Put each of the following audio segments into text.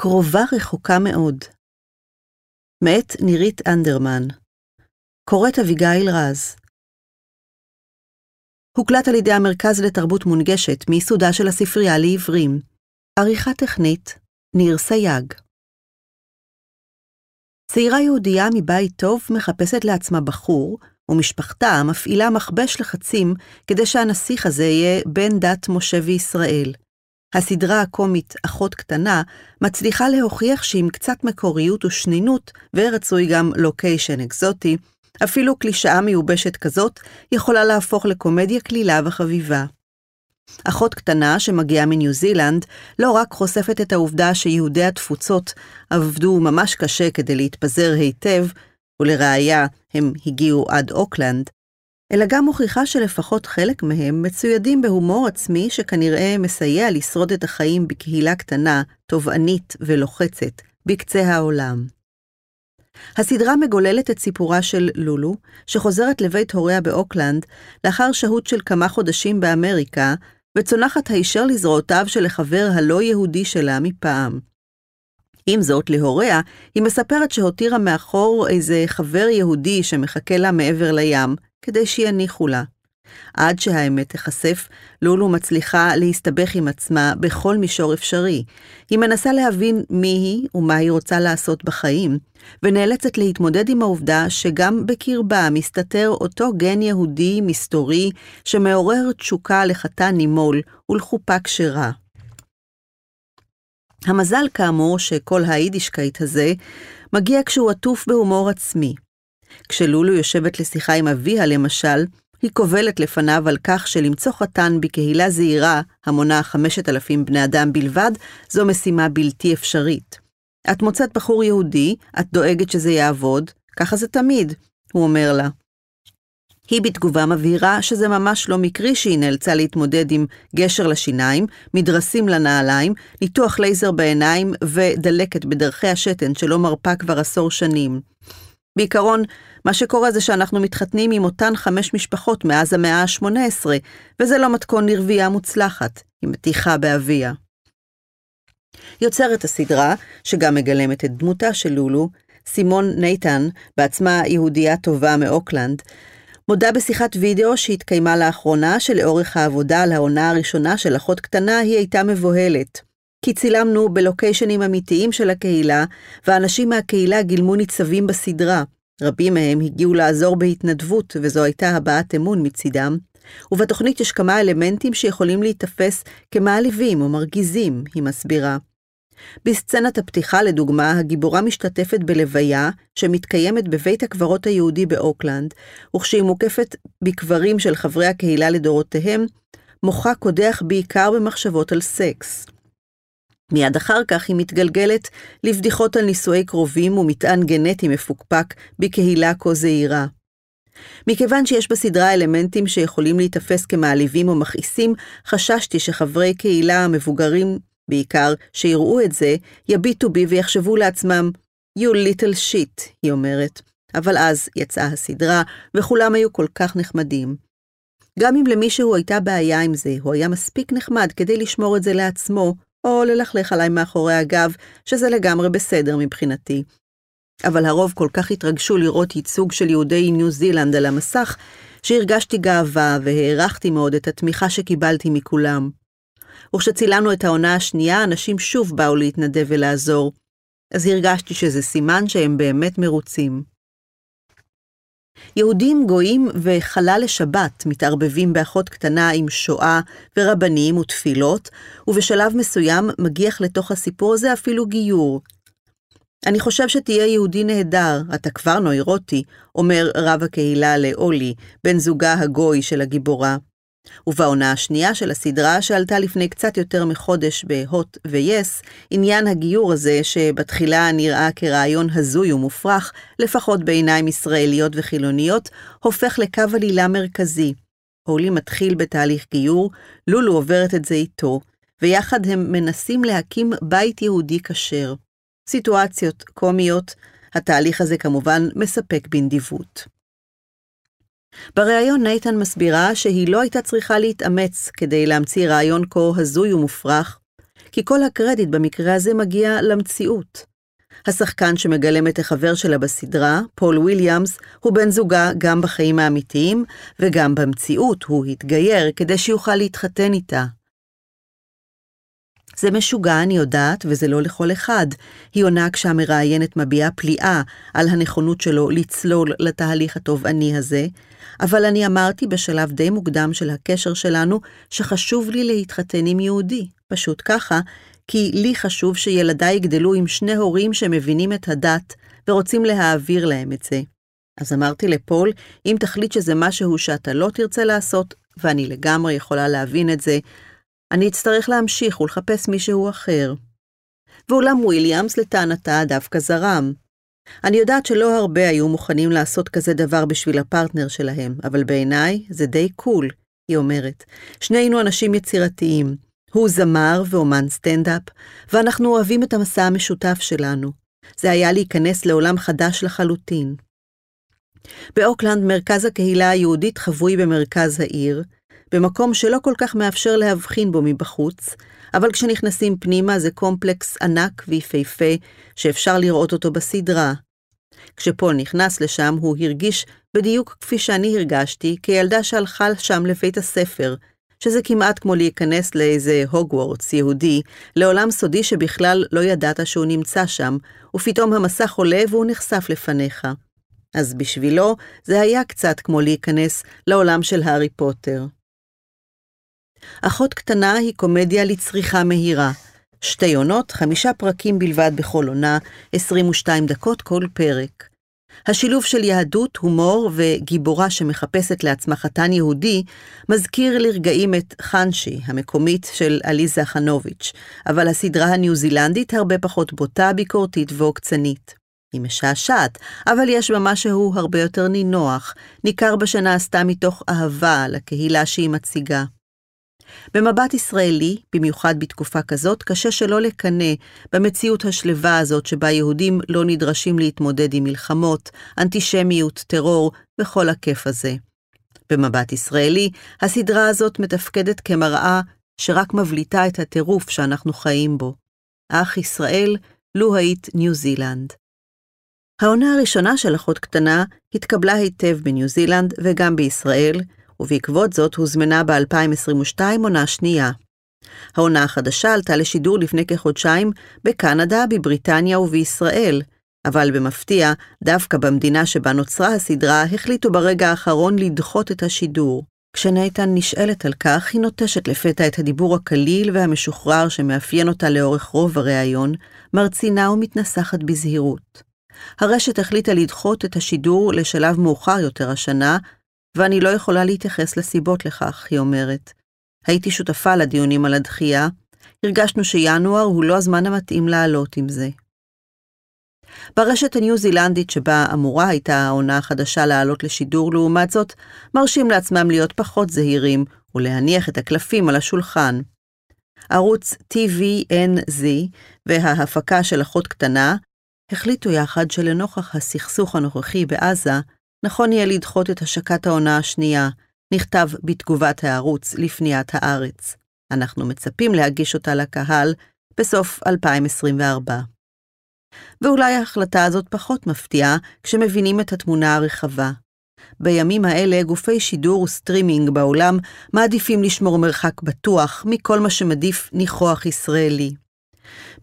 קרובה רחוקה מאוד. מאת נירית אנדרמן. קוראת אביגיל רז. הוקלט על ידי המרכז לתרבות מונגשת מיסודה של הספרייה לעברים. עריכה טכנית, ניר סייג. צעירה יהודייה מבית טוב מחפשת לעצמה בחור, ומשפחתה מפעילה מכבש לחצים כדי שהנסיך הזה יהיה בן דת משה וישראל. הסדרה הקומית "אחות קטנה" מצליחה להוכיח שעם קצת מקוריות ושנינות, ורצוי גם לוקיישן אקזוטי, אפילו קלישאה מיובשת כזאת יכולה להפוך לקומדיה קלילה וחביבה. אחות קטנה שמגיעה מניו זילנד לא רק חושפת את העובדה שיהודי התפוצות עבדו ממש קשה כדי להתפזר היטב, ולראיה הם הגיעו עד אוקלנד, אלא גם מוכיחה שלפחות חלק מהם מצוידים בהומור עצמי שכנראה מסייע לשרוד את החיים בקהילה קטנה, תובענית ולוחצת, בקצה העולם. הסדרה מגוללת את סיפורה של לולו, שחוזרת לבית הוריה באוקלנד לאחר שהות של כמה חודשים באמריקה, וצונחת הישר לזרועותיו של החבר הלא יהודי שלה מפעם. עם זאת, להוריה, היא מספרת שהותירה מאחור איזה חבר יהודי שמחכה לה מעבר לים, כדי שיניחו לה. עד שהאמת תיחשף, לולו מצליחה להסתבך עם עצמה בכל מישור אפשרי. היא מנסה להבין מי היא ומה היא רוצה לעשות בחיים, ונאלצת להתמודד עם העובדה שגם בקרבה מסתתר אותו גן יהודי מסתורי שמעורר תשוקה לחתן נימול ולחופה כשרה. המזל כאמור שכל היידישקייט הזה מגיע כשהוא עטוף בהומור עצמי. כשלולו יושבת לשיחה עם אביה, למשל, היא קובלת לפניו על כך שלמצוא חתן בקהילה זעירה, המונה 5,000 בני אדם בלבד, זו משימה בלתי אפשרית. את מוצאת בחור יהודי, את דואגת שזה יעבוד, ככה זה תמיד, הוא אומר לה. היא בתגובה מבהירה שזה ממש לא מקרי שהיא נאלצה להתמודד עם גשר לשיניים, מדרסים לנעליים, ניתוח לייזר בעיניים ודלקת בדרכי השתן שלא מרפה כבר עשור שנים. בעיקרון, מה שקורה זה שאנחנו מתחתנים עם אותן חמש משפחות מאז המאה ה-18, וזה לא מתכון לרבייה מוצלחת, היא מתיחה באביה. יוצרת הסדרה, שגם מגלמת את דמותה של לולו, סימון נייתן, בעצמה יהודייה טובה מאוקלנד, מודה בשיחת וידאו שהתקיימה לאחרונה שלאורך העבודה על העונה הראשונה של אחות קטנה היא הייתה מבוהלת. כי צילמנו בלוקיישנים אמיתיים של הקהילה, ואנשים מהקהילה גילמו ניצבים בסדרה. רבים מהם הגיעו לעזור בהתנדבות, וזו הייתה הבעת אמון מצידם. ובתוכנית יש כמה אלמנטים שיכולים להיתפס כמעליבים או מרגיזים, היא מסבירה. בסצנת הפתיחה, לדוגמה, הגיבורה משתתפת בלוויה שמתקיימת בבית הקברות היהודי באוקלנד, וכשהיא מוקפת בקברים של חברי הקהילה לדורותיהם, מוחה קודח בעיקר במחשבות על סקס. מיד אחר כך היא מתגלגלת לבדיחות על נישואי קרובים ומטען גנטי מפוקפק בקהילה כה זעירה. מכיוון שיש בסדרה אלמנטים שיכולים להיתפס כמעליבים או מכעיסים, חששתי שחברי קהילה המבוגרים, בעיקר, שיראו את זה, יביטו בי ויחשבו לעצמם, You little shit, היא אומרת. אבל אז יצאה הסדרה, וכולם היו כל כך נחמדים. גם אם למישהו הייתה בעיה עם זה, הוא היה מספיק נחמד כדי לשמור את זה לעצמו, או ללכלך עליי מאחורי הגב, שזה לגמרי בסדר מבחינתי. אבל הרוב כל כך התרגשו לראות ייצוג של יהודי ניו זילנד על המסך, שהרגשתי גאווה והערכתי מאוד את התמיכה שקיבלתי מכולם. וכשצילמנו את העונה השנייה, אנשים שוב באו להתנדב ולעזור, אז הרגשתי שזה סימן שהם באמת מרוצים. יהודים, גויים וחלל לשבת מתערבבים באחות קטנה עם שואה ורבנים ותפילות, ובשלב מסוים מגיח לתוך הסיפור הזה אפילו גיור. אני חושב שתהיה יהודי נהדר, אתה כבר נוירוטי, אומר רב הקהילה לאולי, בן זוגה הגוי של הגיבורה. ובעונה השנייה של הסדרה, שעלתה לפני קצת יותר מחודש בהוט ויס, עניין הגיור הזה, שבתחילה נראה כרעיון הזוי ומופרך, לפחות בעיניים ישראליות וחילוניות, הופך לקו עלילה מרכזי. הולי מתחיל בתהליך גיור, לולו עוברת את זה איתו, ויחד הם מנסים להקים בית יהודי כשר. סיטואציות קומיות, התהליך הזה כמובן מספק בנדיבות. בריאיון נייתן מסבירה שהיא לא הייתה צריכה להתאמץ כדי להמציא רעיון כה הזוי ומופרך, כי כל הקרדיט במקרה הזה מגיע למציאות. השחקן שמגלם את החבר שלה בסדרה, פול וויליאמס, הוא בן זוגה גם בחיים האמיתיים, וגם במציאות הוא התגייר כדי שיוכל להתחתן איתה. זה משוגע, אני יודעת, וזה לא לכל אחד. היא עונה כשהמראיינת מביעה פליאה על הנכונות שלו לצלול לתהליך התובעני הזה, אבל אני אמרתי בשלב די מוקדם של הקשר שלנו, שחשוב לי להתחתן עם יהודי. פשוט ככה, כי לי חשוב שילדיי יגדלו עם שני הורים שמבינים את הדת ורוצים להעביר להם את זה. אז אמרתי לפול, אם תחליט שזה משהו שאתה לא תרצה לעשות, ואני לגמרי יכולה להבין את זה, אני אצטרך להמשיך ולחפש מישהו אחר. ואולם וויליאמס לטענתה דווקא זרם. אני יודעת שלא הרבה היו מוכנים לעשות כזה דבר בשביל הפרטנר שלהם, אבל בעיניי זה די cool, היא אומרת. שנינו אנשים יצירתיים. הוא זמר ואומן סטנדאפ, ואנחנו אוהבים את המסע המשותף שלנו. זה היה להיכנס לעולם חדש לחלוטין. באוקלנד מרכז הקהילה היהודית חבוי במרכז העיר, במקום שלא כל כך מאפשר להבחין בו מבחוץ, אבל כשנכנסים פנימה זה קומפלקס ענק ויפהפה שאפשר לראות אותו בסדרה. כשפול נכנס לשם הוא הרגיש בדיוק כפי שאני הרגשתי כילדה שהלכה שם לבית הספר, שזה כמעט כמו להיכנס לאיזה הוגוורטס יהודי, לעולם סודי שבכלל לא ידעת שהוא נמצא שם, ופתאום המסך עולה והוא נחשף לפניך. אז בשבילו זה היה קצת כמו להיכנס לעולם של הארי פוטר. אחות קטנה היא קומדיה לצריכה מהירה. שתי עונות, חמישה פרקים בלבד בכל עונה, 22 דקות כל פרק. השילוב של יהדות, הומור וגיבורה שמחפשת לעצמה חתן יהודי, מזכיר לרגעים את חנשי, המקומית של עליזה חנוביץ', אבל הסדרה הניו-זילנדית הרבה פחות בוטה, ביקורתית ועוקצנית. היא משעשעת, אבל יש בה משהו הרבה יותר נינוח, ניכר בשנעשתה מתוך אהבה לקהילה שהיא מציגה. במבט ישראלי, במיוחד בתקופה כזאת, קשה שלא לקנא במציאות השלווה הזאת שבה יהודים לא נדרשים להתמודד עם מלחמות, אנטישמיות, טרור וכל הכיף הזה. במבט ישראלי, הסדרה הזאת מתפקדת כמראה שרק מבליטה את הטירוף שאנחנו חיים בו. אך ישראל, לו היית ניו זילנד. העונה הראשונה של אחות קטנה התקבלה היטב בניו זילנד וגם בישראל, ובעקבות זאת הוזמנה ב-2022 עונה שנייה. העונה החדשה עלתה לשידור לפני כחודשיים בקנדה, בבריטניה ובישראל, אבל במפתיע, דווקא במדינה שבה נוצרה הסדרה, החליטו ברגע האחרון לדחות את השידור. כשנייתן נשאלת על כך, היא נוטשת לפתע את הדיבור הקליל והמשוחרר שמאפיין אותה לאורך רוב הריאיון, מרצינה ומתנסחת בזהירות. הרשת החליטה לדחות את השידור לשלב מאוחר יותר השנה, ואני לא יכולה להתייחס לסיבות לכך, היא אומרת. הייתי שותפה לדיונים על הדחייה, הרגשנו שינואר הוא לא הזמן המתאים לעלות עם זה. ברשת הניו-זילנדית שבה אמורה הייתה העונה החדשה לעלות לשידור, לעומת זאת, מרשים לעצמם להיות פחות זהירים ולהניח את הקלפים על השולחן. ערוץ TVNZ וההפקה של אחות קטנה החליטו יחד שלנוכח הסכסוך הנוכחי בעזה, נכון יהיה לדחות את השקת העונה השנייה, נכתב בתגובת הערוץ לפניית הארץ. אנחנו מצפים להגיש אותה לקהל בסוף 2024. ואולי ההחלטה הזאת פחות מפתיעה כשמבינים את התמונה הרחבה. בימים האלה גופי שידור וסטרימינג בעולם מעדיפים לשמור מרחק בטוח מכל מה שמדיף ניחוח ישראלי.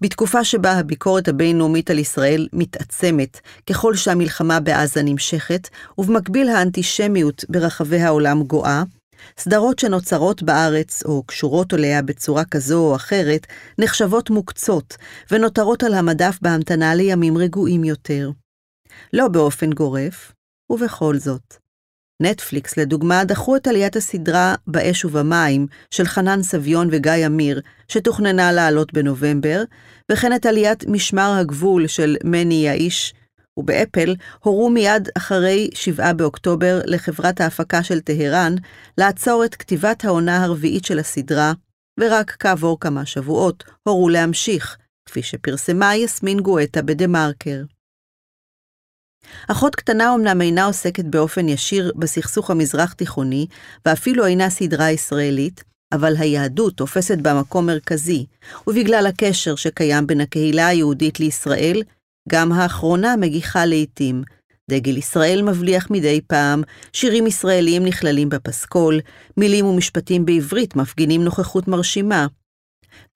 בתקופה שבה הביקורת הבינלאומית על ישראל מתעצמת ככל שהמלחמה בעזה נמשכת, ובמקביל האנטישמיות ברחבי העולם גואה, סדרות שנוצרות בארץ או קשורות אליה בצורה כזו או אחרת, נחשבות מוקצות ונותרות על המדף בהמתנה לימים רגועים יותר. לא באופן גורף, ובכל זאת. נטפליקס, לדוגמה, דחו את עליית הסדרה באש ובמים של חנן סביון וגיא אמיר, שתוכננה לעלות בנובמבר, וכן את עליית משמר הגבול של מני יאיש, ובאפל הורו מיד אחרי 7 באוקטובר לחברת ההפקה של טהרן לעצור את כתיבת העונה הרביעית של הסדרה, ורק כעבור כמה שבועות הורו להמשיך, כפי שפרסמה יסמין גואטה בדה-מרקר. אחות קטנה אמנם אינה עוסקת באופן ישיר בסכסוך המזרח-תיכוני, ואפילו אינה סדרה ישראלית, אבל היהדות תופסת בה מקום מרכזי, ובגלל הקשר שקיים בין הקהילה היהודית לישראל, גם האחרונה מגיחה לעתים. דגל ישראל מבליח מדי פעם, שירים ישראליים נכללים בפסקול, מילים ומשפטים בעברית מפגינים נוכחות מרשימה.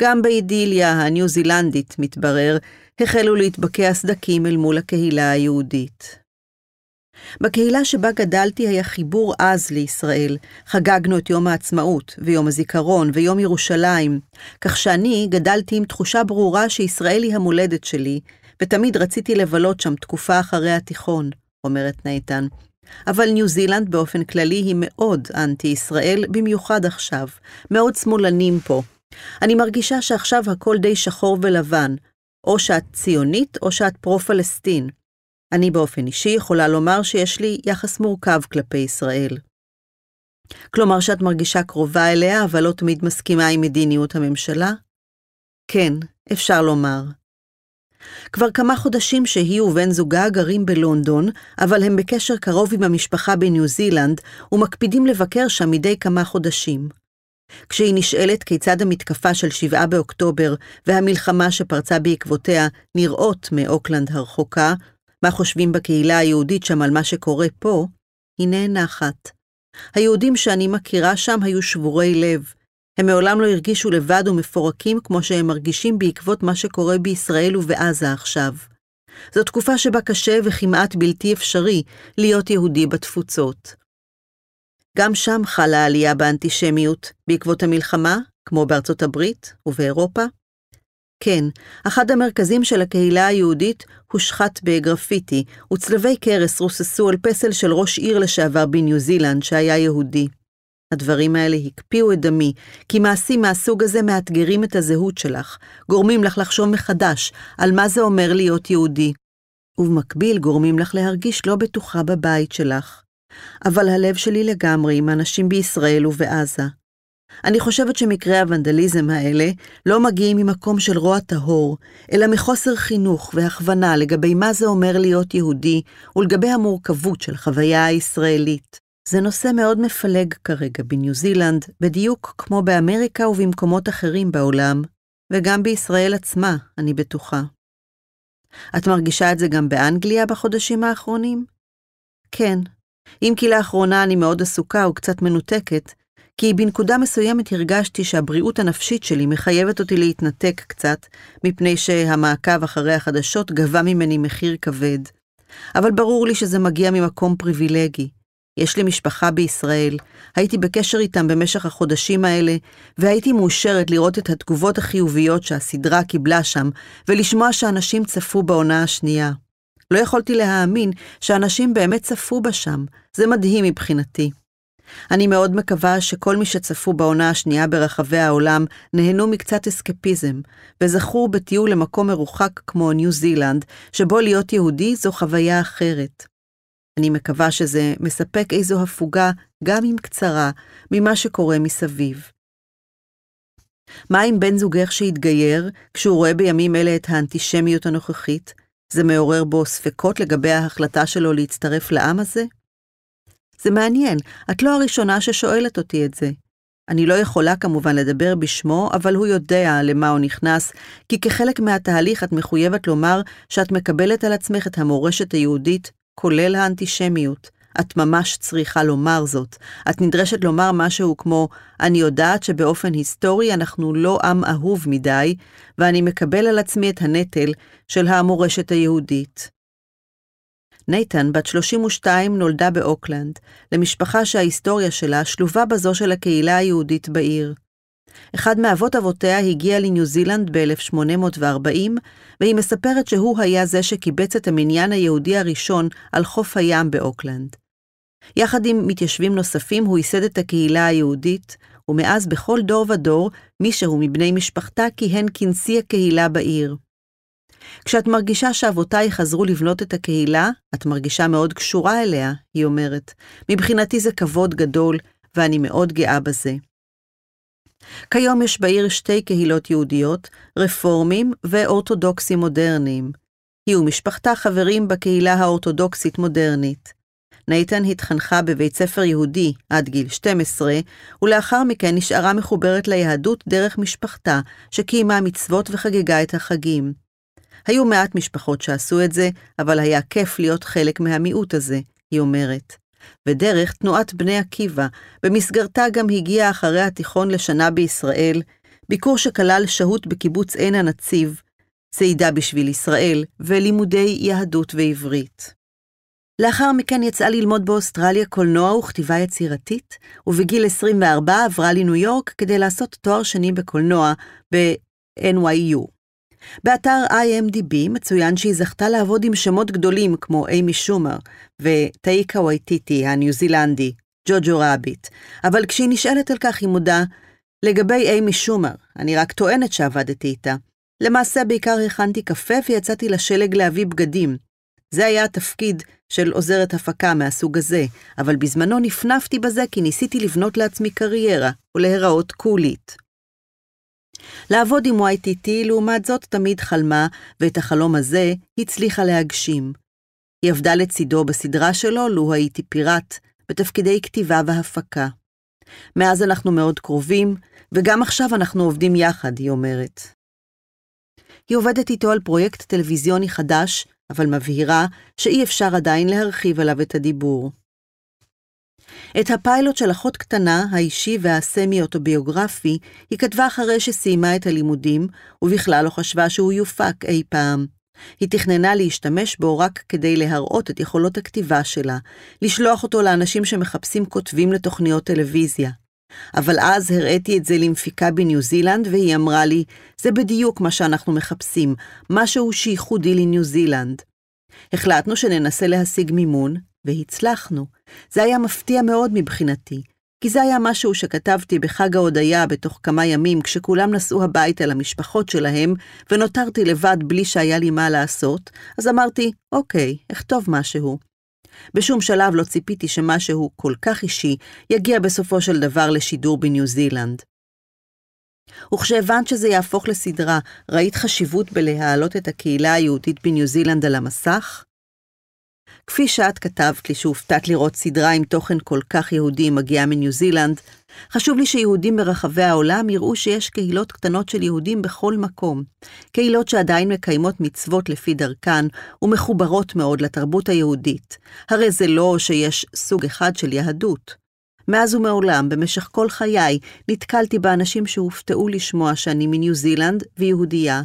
גם באידיליה הניו זילנדית, מתברר, החלו להתבקע סדקים אל מול הקהילה היהודית. בקהילה שבה גדלתי היה חיבור עז לישראל. חגגנו את יום העצמאות, ויום הזיכרון, ויום ירושלים, כך שאני גדלתי עם תחושה ברורה שישראל היא המולדת שלי, ותמיד רציתי לבלות שם תקופה אחרי התיכון, אומרת נייתן. אבל ניו זילנד באופן כללי היא מאוד אנטי-ישראל, במיוחד עכשיו. מאוד שמאלנים פה. אני מרגישה שעכשיו הכל די שחור ולבן, או שאת ציונית או שאת פרו-פלסטין. אני באופן אישי יכולה לומר שיש לי יחס מורכב כלפי ישראל. כלומר שאת מרגישה קרובה אליה, אבל לא תמיד מסכימה עם מדיניות הממשלה? כן, אפשר לומר. כבר כמה חודשים שהיא ובן זוגה גרים בלונדון, אבל הם בקשר קרוב עם המשפחה בניו זילנד, ומקפידים לבקר שם מדי כמה חודשים. כשהיא נשאלת כיצד המתקפה של 7 באוקטובר והמלחמה שפרצה בעקבותיה נראות מאוקלנד הרחוקה, מה חושבים בקהילה היהודית שם על מה שקורה פה, היא נאנחת. היהודים שאני מכירה שם היו שבורי לב. הם מעולם לא הרגישו לבד ומפורקים כמו שהם מרגישים בעקבות מה שקורה בישראל ובעזה עכשיו. זו תקופה שבה קשה וכמעט בלתי אפשרי להיות יהודי בתפוצות. גם שם חלה עלייה באנטישמיות בעקבות המלחמה, כמו בארצות הברית ובאירופה. כן, אחד המרכזים של הקהילה היהודית הושחת בגרפיטי, וצלבי קרס רוססו על פסל של ראש עיר לשעבר בניו זילנד שהיה יהודי. הדברים האלה הקפיאו את דמי, כי מעשים מהסוג הזה מאתגרים את הזהות שלך, גורמים לך לחשוב מחדש על מה זה אומר להיות יהודי, ובמקביל גורמים לך להרגיש לא בטוחה בבית שלך. אבל הלב שלי לגמרי עם אנשים בישראל ובעזה. אני חושבת שמקרי הוונדליזם האלה לא מגיעים ממקום של רוע טהור, אלא מחוסר חינוך והכוונה לגבי מה זה אומר להיות יהודי ולגבי המורכבות של חוויה הישראלית. זה נושא מאוד מפלג כרגע בניו זילנד, בדיוק כמו באמריקה ובמקומות אחרים בעולם, וגם בישראל עצמה, אני בטוחה. את מרגישה את זה גם באנגליה בחודשים האחרונים? כן, אם כי לאחרונה אני מאוד עסוקה וקצת מנותקת, כי בנקודה מסוימת הרגשתי שהבריאות הנפשית שלי מחייבת אותי להתנתק קצת, מפני שהמעקב אחרי החדשות גבה ממני מחיר כבד. אבל ברור לי שזה מגיע ממקום פריבילגי. יש לי משפחה בישראל, הייתי בקשר איתם במשך החודשים האלה, והייתי מאושרת לראות את התגובות החיוביות שהסדרה קיבלה שם, ולשמוע שאנשים צפו בעונה השנייה. לא יכולתי להאמין שאנשים באמת צפו בה שם, זה מדהים מבחינתי. אני מאוד מקווה שכל מי שצפו בעונה השנייה ברחבי העולם נהנו מקצת אסקפיזם, וזכו בטיול למקום מרוחק כמו ניו זילנד, שבו להיות יהודי זו חוויה אחרת. אני מקווה שזה מספק איזו הפוגה, גם אם קצרה, ממה שקורה מסביב. מה עם בן זוגך שהתגייר, כשהוא רואה בימים אלה את האנטישמיות הנוכחית? זה מעורר בו ספקות לגבי ההחלטה שלו להצטרף לעם הזה? זה מעניין, את לא הראשונה ששואלת אותי את זה. אני לא יכולה כמובן לדבר בשמו, אבל הוא יודע למה הוא נכנס, כי כחלק מהתהליך את מחויבת לומר שאת מקבלת על עצמך את המורשת היהודית, כולל האנטישמיות. את ממש צריכה לומר זאת. את נדרשת לומר משהו כמו, אני יודעת שבאופן היסטורי אנחנו לא עם אהוב מדי, ואני מקבל על עצמי את הנטל של המורשת היהודית. נייתן, בת 32, נולדה באוקלנד, למשפחה שההיסטוריה שלה שלובה בזו של הקהילה היהודית בעיר. אחד מאבות אבותיה הגיע לניו זילנד ב-1840, והיא מספרת שהוא היה זה שקיבץ את המניין היהודי הראשון על חוף הים באוקלנד. יחד עם מתיישבים נוספים הוא ייסד את הקהילה היהודית, ומאז בכל דור ודור, מישהו מבני משפחתה כיהן כנשיא הקהילה בעיר. כשאת מרגישה שאבותיי חזרו לבנות את הקהילה, את מרגישה מאוד קשורה אליה, היא אומרת. מבחינתי זה כבוד גדול, ואני מאוד גאה בזה. כיום יש בעיר שתי קהילות יהודיות, רפורמים ואורתודוקסים מודרניים. היא ומשפחתה חברים בקהילה האורתודוקסית מודרנית. נייתן התחנכה בבית ספר יהודי עד גיל 12, ולאחר מכן נשארה מחוברת ליהדות דרך משפחתה, שקיימה מצוות וחגגה את החגים. היו מעט משפחות שעשו את זה, אבל היה כיף להיות חלק מהמיעוט הזה, היא אומרת. ודרך תנועת בני עקיבא, במסגרתה גם הגיעה אחרי התיכון לשנה בישראל, ביקור שכלל שהות בקיבוץ עין הנציב, צעידה בשביל ישראל ולימודי יהדות ועברית. לאחר מכן יצאה ללמוד באוסטרליה קולנוע וכתיבה יצירתית, ובגיל 24 עברה לניו יורק כדי לעשות תואר שני בקולנוע ב-NYU. באתר IMDb מצוין שהיא זכתה לעבוד עם שמות גדולים כמו אימי שומר וטאיקה וייטיטי הניו זילנדי, ג'וג'ו רביט, אבל כשהיא נשאלת על כך היא מודה, לגבי אימי שומר, אני רק טוענת שעבדתי איתה. למעשה בעיקר הכנתי קפה ויצאתי לשלג להביא בגדים. זה היה התפקיד של עוזרת הפקה מהסוג הזה, אבל בזמנו נפנפתי בזה כי ניסיתי לבנות לעצמי קריירה ולהיראות קולית. לעבוד עם YTT, לעומת זאת, תמיד חלמה, ואת החלום הזה הצליחה להגשים. היא עבדה לצידו בסדרה שלו, לו הייתי פיראט, בתפקידי כתיבה והפקה. מאז אנחנו מאוד קרובים, וגם עכשיו אנחנו עובדים יחד, היא אומרת. היא עובדת איתו על פרויקט טלוויזיוני חדש, אבל מבהירה שאי אפשר עדיין להרחיב עליו את הדיבור. את הפיילוט של אחות קטנה, האישי והסמי-אוטוביוגרפי, היא כתבה אחרי שסיימה את הלימודים, ובכלל לא חשבה שהוא יופק אי פעם. היא תכננה להשתמש בו רק כדי להראות את יכולות הכתיבה שלה, לשלוח אותו לאנשים שמחפשים כותבים לתוכניות טלוויזיה. אבל אז הראיתי את זה למפיקה בניו זילנד, והיא אמרה לי, זה בדיוק מה שאנחנו מחפשים, משהו שייחודי לניו זילנד. החלטנו שננסה להשיג מימון, והצלחנו. זה היה מפתיע מאוד מבחינתי, כי זה היה משהו שכתבתי בחג ההודיה בתוך כמה ימים, כשכולם נסעו הביתה למשפחות שלהם, ונותרתי לבד בלי שהיה לי מה לעשות, אז אמרתי, אוקיי, אכתוב משהו. בשום שלב לא ציפיתי שמשהו כל כך אישי יגיע בסופו של דבר לשידור בניו זילנד. וכשהבנת שזה יהפוך לסדרה, ראית חשיבות בלהעלות את הקהילה היהודית בניו זילנד על המסך? כפי שאת כתבת לי שהופתעת לראות סדרה עם תוכן כל כך יהודי מגיעה מניו זילנד, חשוב לי שיהודים ברחבי העולם יראו שיש קהילות קטנות של יהודים בכל מקום. קהילות שעדיין מקיימות מצוות לפי דרכן ומחוברות מאוד לתרבות היהודית. הרי זה לא שיש סוג אחד של יהדות. מאז ומעולם, במשך כל חיי, נתקלתי באנשים שהופתעו לשמוע שאני מניו זילנד ויהודייה.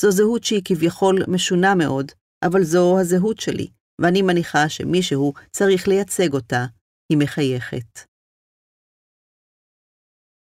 זו זהות שהיא כביכול משונה מאוד, אבל זו הזהות שלי. ואני מניחה שמישהו צריך לייצג אותה, היא מחייכת.